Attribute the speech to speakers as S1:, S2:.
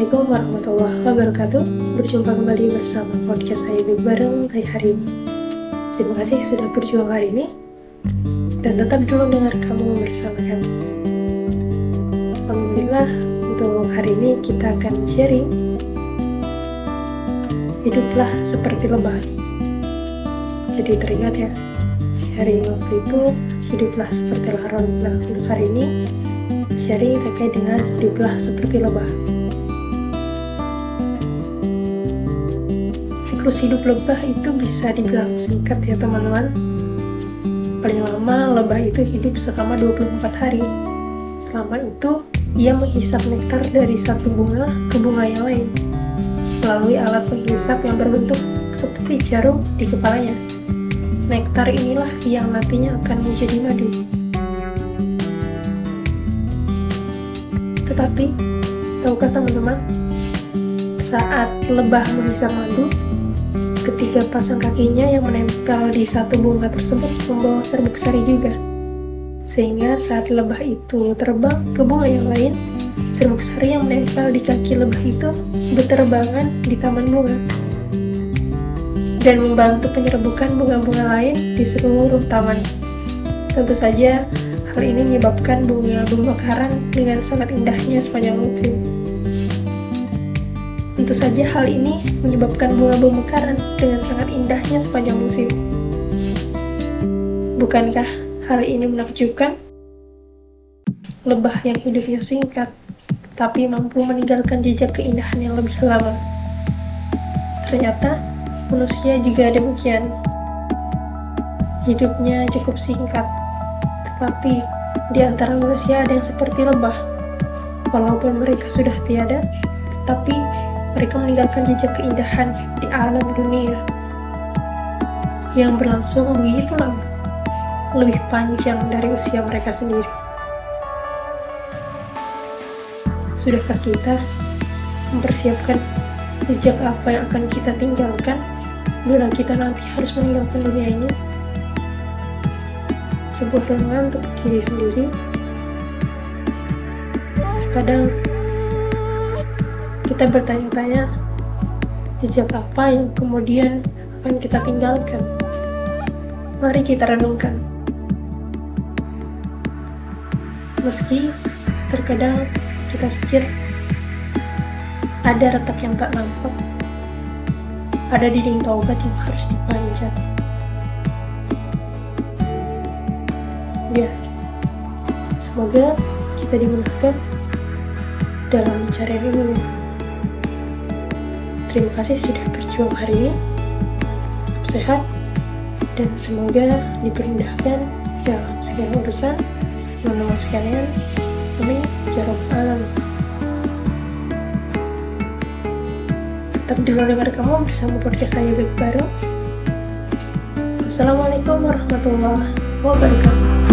S1: Assalamualaikum warahmatullahi wabarakatuh. Berjumpa kembali bersama podcast saya bareng hari ini. Terima kasih sudah berjuang hari ini dan tetap dulu dengar kamu bersama kami. Alhamdulillah untuk hari ini kita akan sharing hiduplah seperti lebah. Jadi teringat ya sharing waktu itu hiduplah seperti laron. Nah untuk hari ini sharing terkait dengan hiduplah seperti lebah. Siklus hidup lebah itu bisa dibilang singkat ya teman-teman. Paling lama lebah itu hidup selama 24 hari. Selama itu ia menghisap nektar dari satu bunga ke bunga yang lain melalui alat penghisap yang berbentuk seperti jarum di kepalanya. Nektar inilah yang nantinya akan menjadi madu. Tetapi tahukah teman-teman saat lebah menghisap madu Ketiga pasang kakinya yang menempel di satu bunga tersebut membawa serbuk sari juga. Sehingga saat lebah itu terbang ke bunga yang lain, serbuk sari yang menempel di kaki lebah itu berterbangan di taman bunga dan membantu penyerbukan bunga-bunga lain di seluruh taman. Tentu saja, hal ini menyebabkan bunga-bunga mekaran dengan sangat indahnya sepanjang musim. Tentu saja hal ini menyebabkan bunga mekaran dengan sangat indahnya sepanjang musim. Bukankah hal ini menakjubkan? Lebah yang hidupnya singkat, tapi mampu meninggalkan jejak keindahan yang lebih lama. Ternyata manusia juga demikian. Hidupnya cukup singkat, tetapi di antara manusia ada yang seperti lebah. Walaupun mereka sudah tiada, tetapi mereka meninggalkan jejak keindahan di alam dunia yang berlangsung begitu lama, lebih panjang dari usia mereka sendiri. Sudahkah kita mempersiapkan jejak apa yang akan kita tinggalkan bila kita nanti harus meninggalkan dunia ini? Sebuah renungan untuk diri sendiri. Kadang kita bertanya-tanya jejak apa yang kemudian akan kita tinggalkan. Mari kita renungkan. Meski terkadang kita pikir ada retak yang tak nampak, ada dinding taubat yang harus dipanjat. Ya, semoga kita dimudahkan dalam mencari ini. Terima kasih sudah berjuang hari ini. Tetap sehat dan semoga diperindahkan dalam segala urusan teman-teman sekalian. Amin. Ya Rabbal Tetap dulu dengar kamu bersama podcast saya Baik Baru. Assalamualaikum warahmatullahi wabarakatuh.